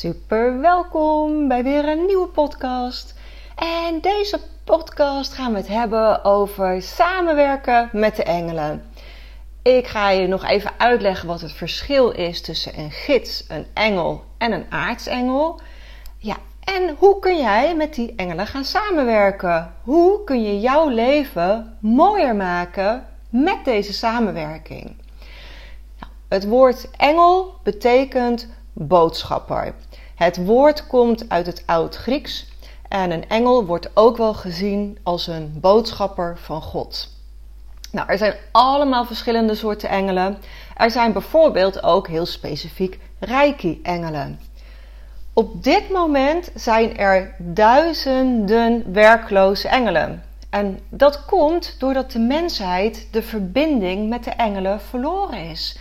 Super welkom bij weer een nieuwe podcast. En deze podcast gaan we het hebben over samenwerken met de engelen. Ik ga je nog even uitleggen wat het verschil is tussen een gids, een engel en een aartsengel. Ja, en hoe kun jij met die engelen gaan samenwerken? Hoe kun je jouw leven mooier maken met deze samenwerking? Nou, het woord engel betekent boodschapper. Het woord komt uit het Oud-Grieks en een engel wordt ook wel gezien als een boodschapper van God. Nou, er zijn allemaal verschillende soorten engelen. Er zijn bijvoorbeeld ook heel specifiek Reiki-engelen. Op dit moment zijn er duizenden werkloze engelen. En dat komt doordat de mensheid de verbinding met de engelen verloren is.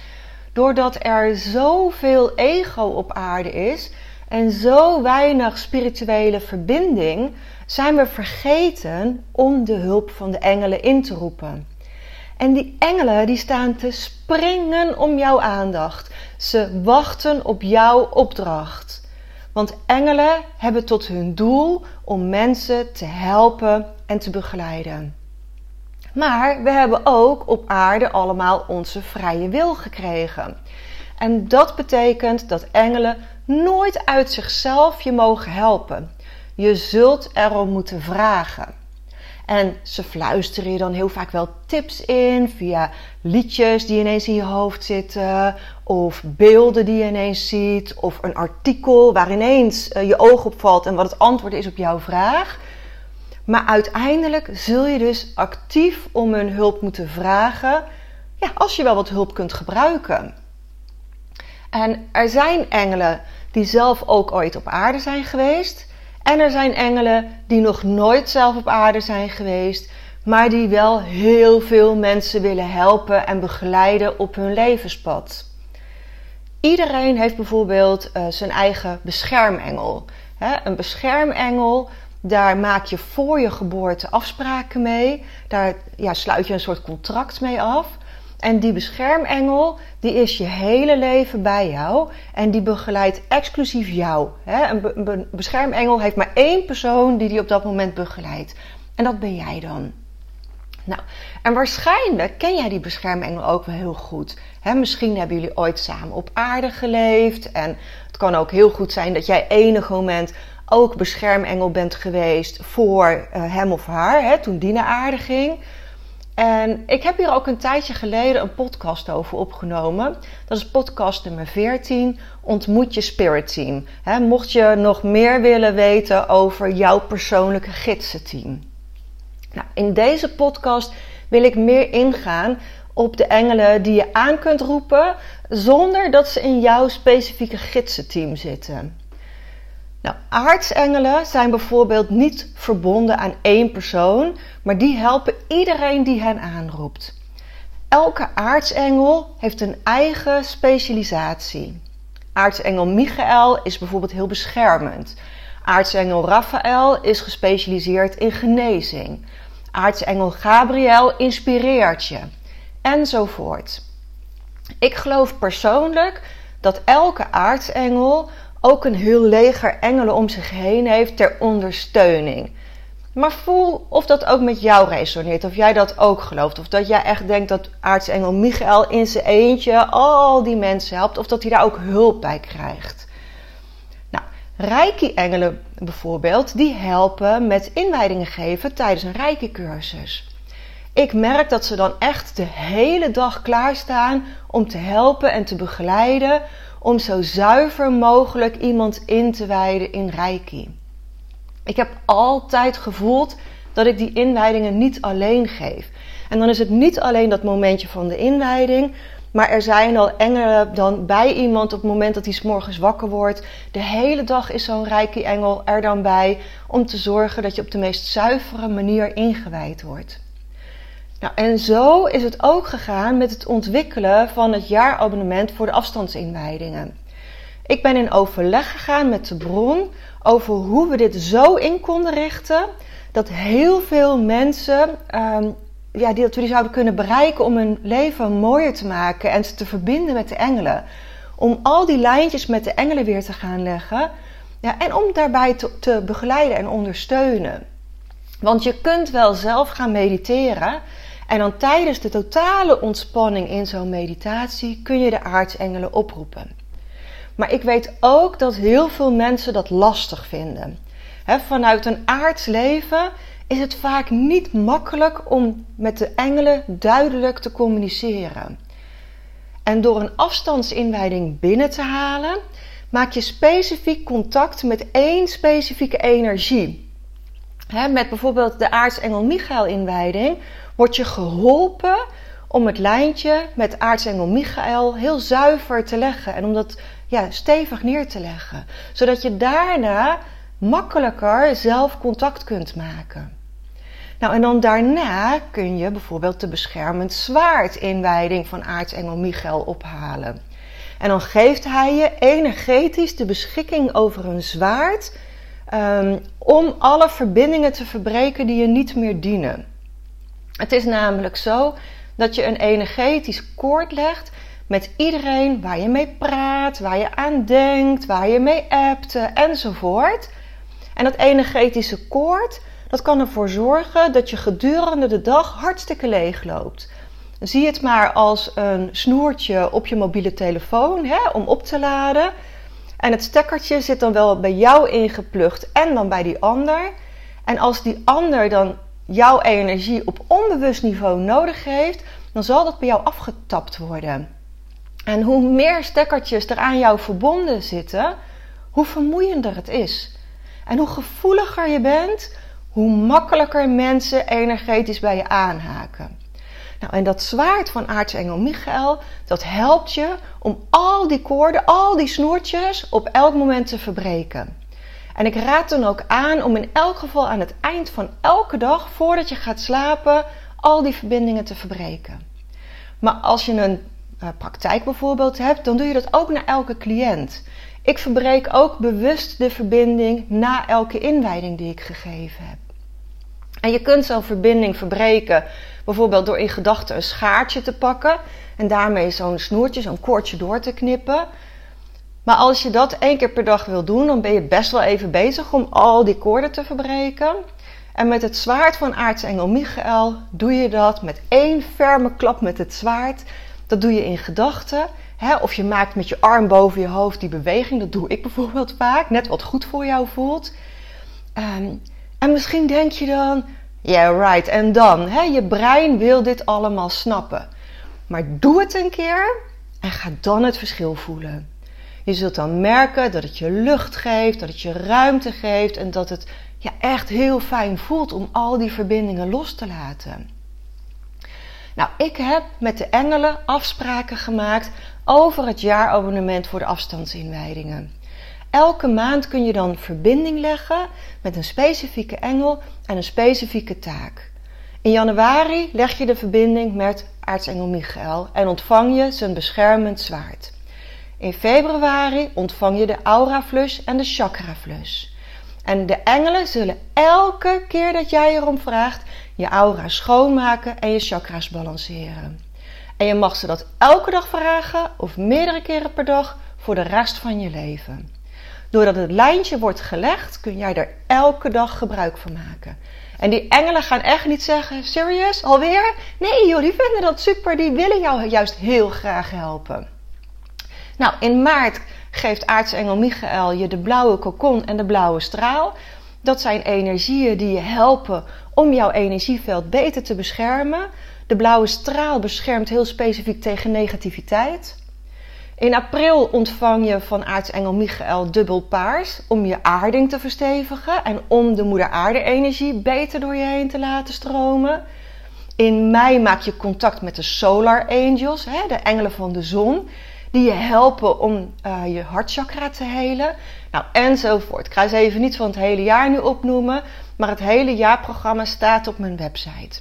Doordat er zoveel ego op aarde is en zo weinig spirituele verbinding, zijn we vergeten om de hulp van de engelen in te roepen. En die engelen die staan te springen om jouw aandacht. Ze wachten op jouw opdracht. Want engelen hebben tot hun doel om mensen te helpen en te begeleiden. Maar we hebben ook op aarde allemaal onze vrije wil gekregen. En dat betekent dat engelen nooit uit zichzelf je mogen helpen. Je zult erom moeten vragen. En ze fluisteren je dan heel vaak wel tips in via liedjes die ineens in je hoofd zitten, of beelden die je ineens ziet, of een artikel waar ineens eh, je oog op valt en wat het antwoord is op jouw vraag. Maar uiteindelijk zul je dus actief om hun hulp moeten vragen, ja, als je wel wat hulp kunt gebruiken. En er zijn engelen die zelf ook ooit op aarde zijn geweest. En er zijn engelen die nog nooit zelf op aarde zijn geweest, maar die wel heel veel mensen willen helpen en begeleiden op hun levenspad. Iedereen heeft bijvoorbeeld uh, zijn eigen beschermengel. een beschermengel, daar maak je voor je geboorte afspraken mee. Daar ja, sluit je een soort contract mee af. En die beschermengel, die is je hele leven bij jou en die begeleidt exclusief jou. Een beschermengel heeft maar één persoon die die op dat moment begeleidt. En dat ben jij dan. Nou, en waarschijnlijk ken jij die beschermengel ook wel heel goed. misschien hebben jullie ooit samen op aarde geleefd. En het kan ook heel goed zijn dat jij enig moment ook beschermengel bent geweest voor uh, hem of haar, toen die naar aarde ging. En ik heb hier ook een tijdje geleden een podcast over opgenomen. Dat is podcast nummer 14, Ontmoet je Spirit Team. mocht je nog meer willen weten over jouw persoonlijke gidsenteam. Nou, in deze podcast wil ik meer ingaan op de engelen die je aan kunt roepen zonder dat ze in jouw specifieke gidsenteam zitten. Nou, aartsengelen zijn bijvoorbeeld niet verbonden aan één persoon, maar die helpen iedereen die hen aanroept. Elke aartsengel heeft een eigen specialisatie. Aartsengel Michael is bijvoorbeeld heel beschermend. Aartsengel Raphaël is gespecialiseerd in genezing. Aartsengel Gabriel inspireert je. Enzovoort. Ik geloof persoonlijk dat elke aartsengel ook een heel leger engelen om zich heen heeft ter ondersteuning. Maar voel of dat ook met jou resoneert, of jij dat ook gelooft. Of dat jij echt denkt dat aartsengel Michael in zijn eentje al die mensen helpt, of dat hij daar ook hulp bij krijgt. Nou, Reiki-engelen bijvoorbeeld, die helpen met inwijdingen geven tijdens een Reiki-cursus. Ik merk dat ze dan echt de hele dag klaarstaan om te helpen en te begeleiden om zo zuiver mogelijk iemand in te wijden in Reiki. Ik heb altijd gevoeld dat ik die inwijdingen niet alleen geef. En dan is het niet alleen dat momentje van de inwijding, maar er zijn al engelen dan bij iemand op het moment dat hij morgens wakker wordt. De hele dag is zo'n rijke engel er dan bij om te zorgen dat je op de meest zuivere manier ingewijd wordt. Nou, en zo is het ook gegaan met het ontwikkelen van het jaarabonnement voor de afstandsinwijdingen. Ik ben in overleg gegaan met de bron over hoe we dit zo in konden richten dat heel veel mensen um, ja, die, dat we die zouden kunnen bereiken om hun leven mooier te maken en ze te verbinden met de engelen. Om al die lijntjes met de engelen weer te gaan leggen ja, en om daarbij te begeleiden en ondersteunen. Want je kunt wel zelf gaan mediteren en dan tijdens de totale ontspanning in zo'n meditatie kun je de aartsengelen oproepen. Maar ik weet ook dat heel veel mensen dat lastig vinden. vanuit een aards leven is het vaak niet makkelijk om met de engelen duidelijk te communiceren. En door een afstandsinwijding binnen te halen, maak je specifiek contact met één specifieke energie. met bijvoorbeeld de aartsengel Michael-inwijding word je geholpen om het lijntje met aartsengel Michael heel zuiver te leggen en om dat ja, stevig neer te leggen, zodat je daarna makkelijker zelf contact kunt maken. Nou, en dan daarna kun je bijvoorbeeld de beschermend zwaard inwijding van aartsengel Michael ophalen. En dan geeft hij je energetisch de beschikking over een zwaard um, om alle verbindingen te verbreken die je niet meer dienen. Het is namelijk zo dat je een energetisch koord legt met iedereen waar je mee praat, waar je aan denkt, waar je mee appt enzovoort. En dat energetische koord, dat kan ervoor zorgen dat je gedurende de dag hartstikke leeg loopt. Zie het maar als een snoertje op je mobiele telefoon hè, om op te laden. En het stekkertje zit dan wel bij jou ingeplucht en dan bij die ander. En als die ander dan jouw energie op onbewust niveau nodig heeft, dan zal dat bij jou afgetapt worden. En hoe meer stekkertjes er aan jou verbonden zitten, hoe vermoeiender het is. En hoe gevoeliger je bent, hoe makkelijker mensen energetisch bij je aanhaken. Nou, en dat zwaard van aartsengel Michael, dat helpt je om al die koorden, al die snoertjes op elk moment te verbreken. En ik raad dan ook aan om in elk geval aan het eind van elke dag, voordat je gaat slapen, al die verbindingen te verbreken. Maar als je een uh, praktijk bijvoorbeeld hebt, dan doe je dat ook naar elke cliënt. Ik verbreek ook bewust de verbinding na elke inwijding die ik gegeven heb. En je kunt zo'n verbinding verbreken, bijvoorbeeld door in gedachten een schaartje te pakken en daarmee zo'n snoertje, zo'n koordje door te knippen. Maar als je dat één keer per dag wil doen, dan ben je best wel even bezig om al die koorden te verbreken. En met het zwaard van aartsengel Michael doe je dat met één ferme klap met het zwaard. Dat doe je in gedachten. Of je maakt met je arm boven je hoofd die beweging. Dat doe ik bijvoorbeeld vaak. Net wat goed voor jou voelt. Ehm, en misschien denk je dan, yeah right, en dan? Je brein wil dit allemaal snappen. Maar doe het een keer en ga dan het verschil voelen. Je zult dan merken dat het je lucht geeft, dat het je ruimte geeft en dat het ja, echt heel fijn voelt om al die verbindingen los te laten. Nou, ik heb met de engelen afspraken gemaakt over het jaarabonnement voor de afstandsinwijdingen. Elke maand kun je dan verbinding leggen met een specifieke engel en een specifieke taak. In januari leg je de verbinding met aartsengel Michael en ontvang je zijn beschermend zwaard. In februari ontvang je de aura flush en de chakra flush. En de engelen zullen elke keer dat jij erom vraagt je aura schoonmaken en je chakras balanceren. En je mag ze dat elke dag vragen of meerdere keren per dag voor de rest van je leven. Doordat het lijntje wordt gelegd, kun jij er elke dag gebruik van maken. En die engelen gaan echt niet zeggen: Serious, alweer? Nee, joh, die vinden dat super. Die willen jou juist heel graag helpen. Nou, in maart geeft aartsengel Michael je de blauwe kokon en de blauwe straal. Dat zijn energieën die je helpen om jouw energieveld beter te beschermen. De blauwe straal beschermt heel specifiek tegen negativiteit. In april ontvang je van aartsengel Michael dubbel paars om je aarding te verstevigen en om de moeder aarde energie beter door je heen te laten stromen. In mei maak je contact met de Solar Angels, de engelen van de zon. Die je helpen om uh, je hartchakra te helen. Nou, enzovoort. Ik ga ze even niet van het hele jaar nu opnoemen. Maar het hele jaarprogramma staat op mijn website.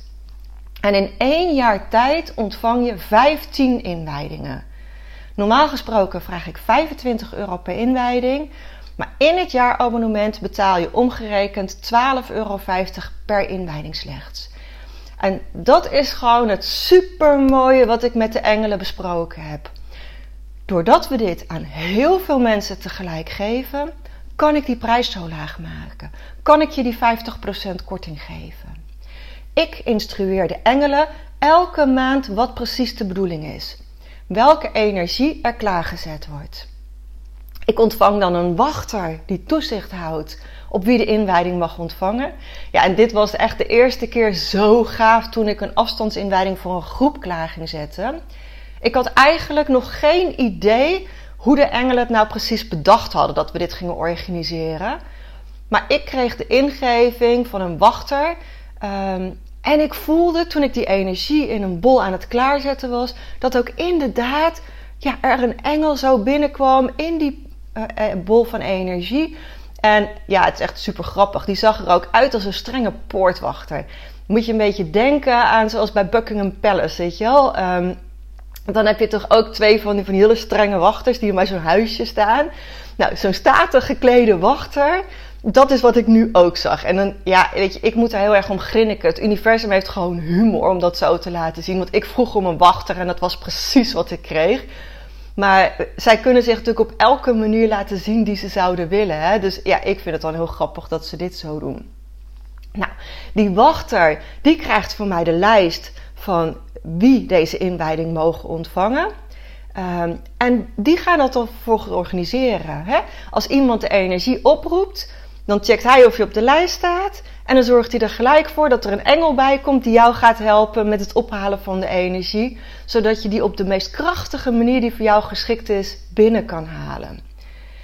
En in één jaar tijd ontvang je 15 inwijdingen. Normaal gesproken vraag ik 25 euro per inwijding. Maar in het jaarabonnement betaal je omgerekend 12,50 euro per inwijding slechts. En dat is gewoon het supermooie wat ik met de engelen besproken heb. Doordat we dit aan heel veel mensen tegelijk geven, kan ik die prijs zo laag maken. Kan ik je die 50% korting geven. Ik instrueer de engelen elke maand wat precies de bedoeling is. Welke energie er klaargezet wordt. Ik ontvang dan een wachter die toezicht houdt op wie de inwijding mag ontvangen. Ja, en dit was echt de eerste keer zo gaaf toen ik een afstandsinwijding voor een groep klaar ging zetten. Ik had eigenlijk nog geen idee hoe de engelen het nou precies bedacht hadden dat we dit gingen organiseren. Maar ik kreeg de ingeving van een wachter. Ehm, en ik voelde toen ik die energie in een bol aan het klaarzetten was, dat ook inderdaad ja, er een engel zo binnenkwam in die uh, bol van energie. En ja, het is echt super grappig. Die zag er ook uit als een strenge poortwachter. Moet je een beetje denken aan zoals bij Buckingham Palace, weet je wel? Ehm, dan heb je toch ook twee van die, van hele strenge wachters die bij zo'n huisje staan. Nou, zo'n statig geklede wachter, dat is wat ik nu ook zag. En dan, ja, weet je, ik moet er heel erg om grinniken. Het universum heeft gewoon humor om dat zo te laten zien. Want ik vroeg om een wachter en dat was precies wat ik kreeg. Maar zij kunnen zich natuurlijk op elke manier laten zien die ze zouden willen. Hè? Dus ja, ik vind het dan heel grappig dat ze dit zo doen. Nou, die wachter, die krijgt van mij de lijst van wie deze inwijding mogen ontvangen. Um, en die gaan dat dan voor organiseren. Hè? Als iemand de energie oproept, dan checkt hij of je op de lijst staat. En dan zorgt hij er gelijk voor dat er een engel bij komt die jou gaat helpen met het ophalen van de energie. Zodat je die op de meest krachtige manier die voor jou geschikt is binnen kan halen.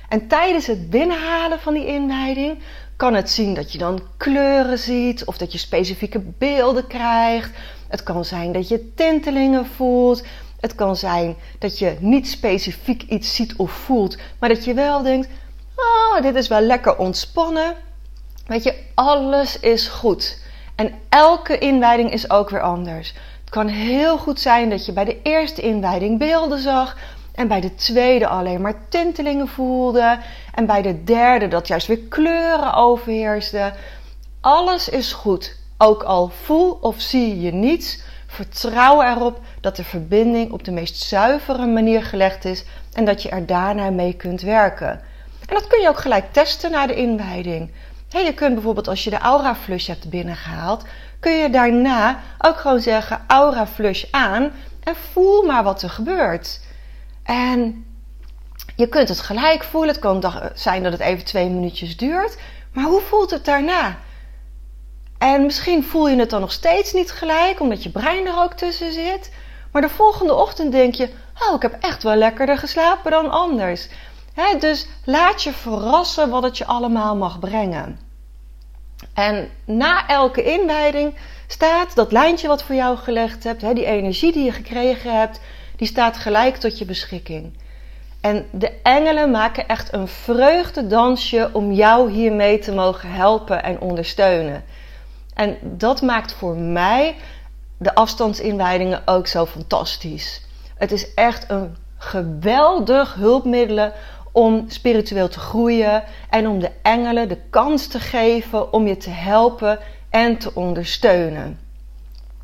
En tijdens het binnenhalen van die inwijding kan het zien dat je dan kleuren ziet of dat je specifieke beelden krijgt. Het kan zijn dat je tintelingen voelt. Het kan zijn dat je niet specifiek iets ziet of voelt, maar dat je wel denkt: oh, dit is wel lekker ontspannen. Weet je, alles is goed. En elke inwijding is ook weer anders. Het kan heel goed zijn dat je bij de eerste inwijding beelden zag. En bij de tweede alleen maar tintelingen voelde. En bij de derde dat juist weer kleuren overheersten. Alles is goed. Ook al voel of zie je niets, vertrouw erop dat de verbinding op de meest zuivere manier gelegd is en dat je er daarna mee kunt werken. En dat kun je ook gelijk testen na de inwijding. je kunt bijvoorbeeld als je de Aura Flush hebt binnengehaald, kun je daarna ook gewoon zeggen Aura Flush aan en voel maar wat er gebeurt. En je kunt het gelijk voelen. Het kan zijn dat het even twee minuutjes duurt. Maar hoe voelt het daarna? En misschien voel je het dan nog steeds niet gelijk, omdat je brein er ook tussen zit. Maar de volgende ochtend denk je: Oh, ik heb echt wel lekkerder geslapen dan anders. dus laat je verrassen wat het je allemaal mag brengen. En na elke inwijding staat dat lijntje wat voor jou gelegd hebt, die energie die je gekregen hebt, die staat gelijk tot je beschikking. En de engelen maken echt een vreugdedansje om jou hiermee te mogen helpen en ondersteunen. En dat maakt voor mij de afstandsinwijdingen ook zo fantastisch. Het is echt een geweldig hulpmiddel om spiritueel te groeien en om de engelen de kans te geven om je te helpen en te ondersteunen.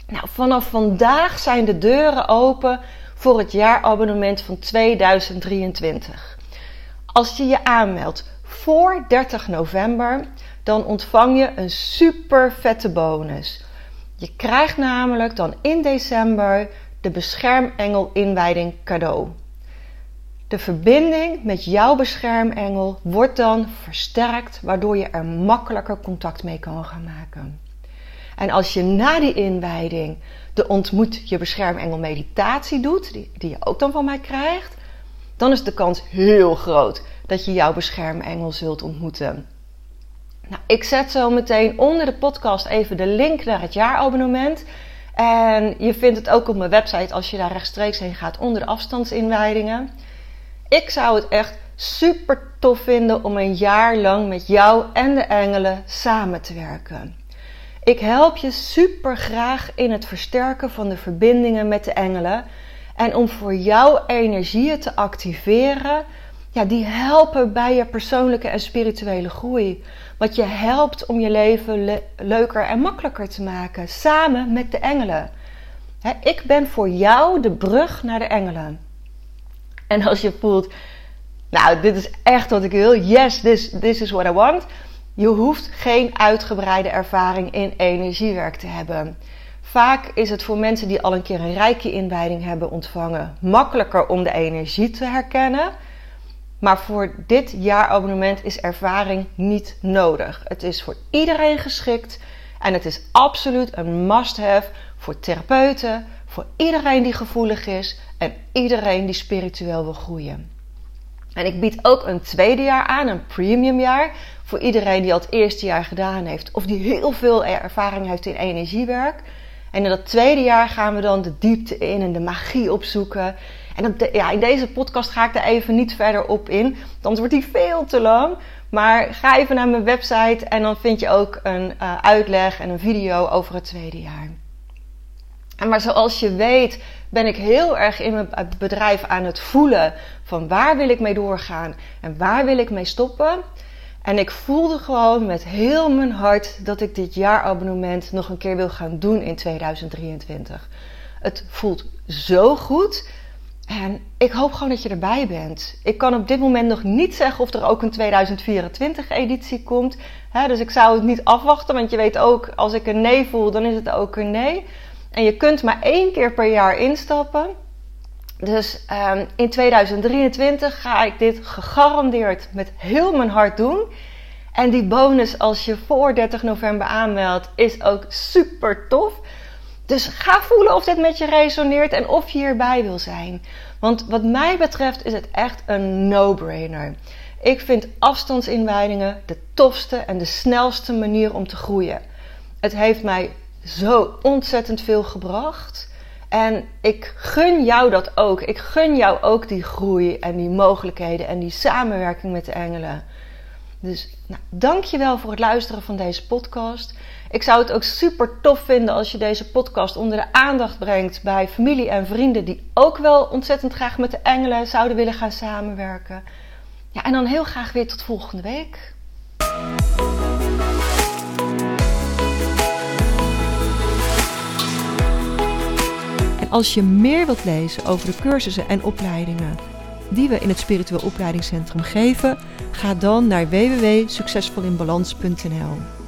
Nou, vanaf vandaag zijn de deuren open voor het jaarabonnement van 2023. Als je je aanmeldt voor 30 november, dan ontvang je een super vette bonus. Je krijgt namelijk dan in december de beschermengel inwijding cadeau. De verbinding met jouw beschermengel wordt dan versterkt, waardoor je er makkelijker contact mee kan gaan maken. En als je na die inwijding de ontmoet je beschermengel meditatie doet, die, die je ook dan van mij krijgt, dan is de kans heel groot dat je jouw beschermengel zult ontmoeten. Nou, ik zet zo meteen onder de podcast even de link naar het jaarabonnement. En je vindt het ook op mijn website als je daar rechtstreeks heen gaat onder de afstandsinwijdingen. Ik zou het echt super tof vinden om een jaar lang met jou en de engelen samen te werken. Ik help je super graag in het versterken van de verbindingen met de engelen en om voor jouw energieën te activeren, ja, die helpen bij je persoonlijke en spirituele groei. Wat je helpt om je leven leuker en makkelijker te maken, samen met de engelen. ik ben voor jou de brug naar de engelen. En als je voelt, nou, dit is echt wat ik wil, yes, this, this is what I want. Je hoeft geen uitgebreide ervaring in energiewerk te hebben. Vaak is het voor mensen die al een keer een rijke inwijding hebben ontvangen makkelijker om de energie te herkennen. Maar voor dit jaarabonnement is ervaring niet nodig. Het is voor iedereen geschikt en het is absoluut een must-have voor therapeuten, voor iedereen die gevoelig is en iedereen die spiritueel wil groeien. En ik bied ook een tweede jaar aan, een premium jaar, voor iedereen die al het eerste jaar gedaan heeft of die heel veel ervaring heeft in energiewerk. En in dat tweede jaar gaan we dan de diepte in en de magie opzoeken. En ja, in deze podcast ga ik daar even niet verder op in, anders wordt die veel te lang. Maar ga even naar mijn website en dan vind je ook een uh, uitleg en een video over het tweede jaar. En maar zoals je weet ben ik heel erg in mijn bedrijf aan het voelen van waar wil ik mee doorgaan en waar wil ik mee stoppen. En ik voelde gewoon met heel mijn hart dat ik dit jaarabonnement nog een keer wil gaan doen in 2023. Het voelt zo goed. En ik hoop gewoon dat je erbij bent. Ik kan op dit moment nog niet zeggen of er ook een 2024 editie komt. dus ik zou het niet afwachten, want je weet ook, als ik een nee voel, dan is het ook een nee. En je kunt maar één keer per jaar instappen. Dus um, in 2023 ga ik dit gegarandeerd met heel mijn hart doen. En die bonus als je voor 30 november aanmeldt is ook super tof. Dus ga voelen of dit met je resoneert en of je hierbij wil zijn. Want wat mij betreft is het echt een no-brainer. Ik vind afstandsinwijdingen de tofste en de snelste manier om te groeien. Het heeft mij zo ontzettend veel gebracht. En ik gun jou dat ook. Ik gun jou ook die groei en die mogelijkheden en die samenwerking met de engelen. Dus nou, dank je wel voor het luisteren van deze podcast. Ik zou het ook super tof vinden als je deze podcast onder de aandacht brengt bij familie en vrienden die ook wel ontzettend graag met de engelen zouden willen gaan samenwerken. Ja, en dan heel graag weer tot volgende week. als je meer wilt lezen over de cursussen en opleidingen die we in het Spiritueel Opleidingscentrum geven, ga dan naar www.succesvolinbalans.nl.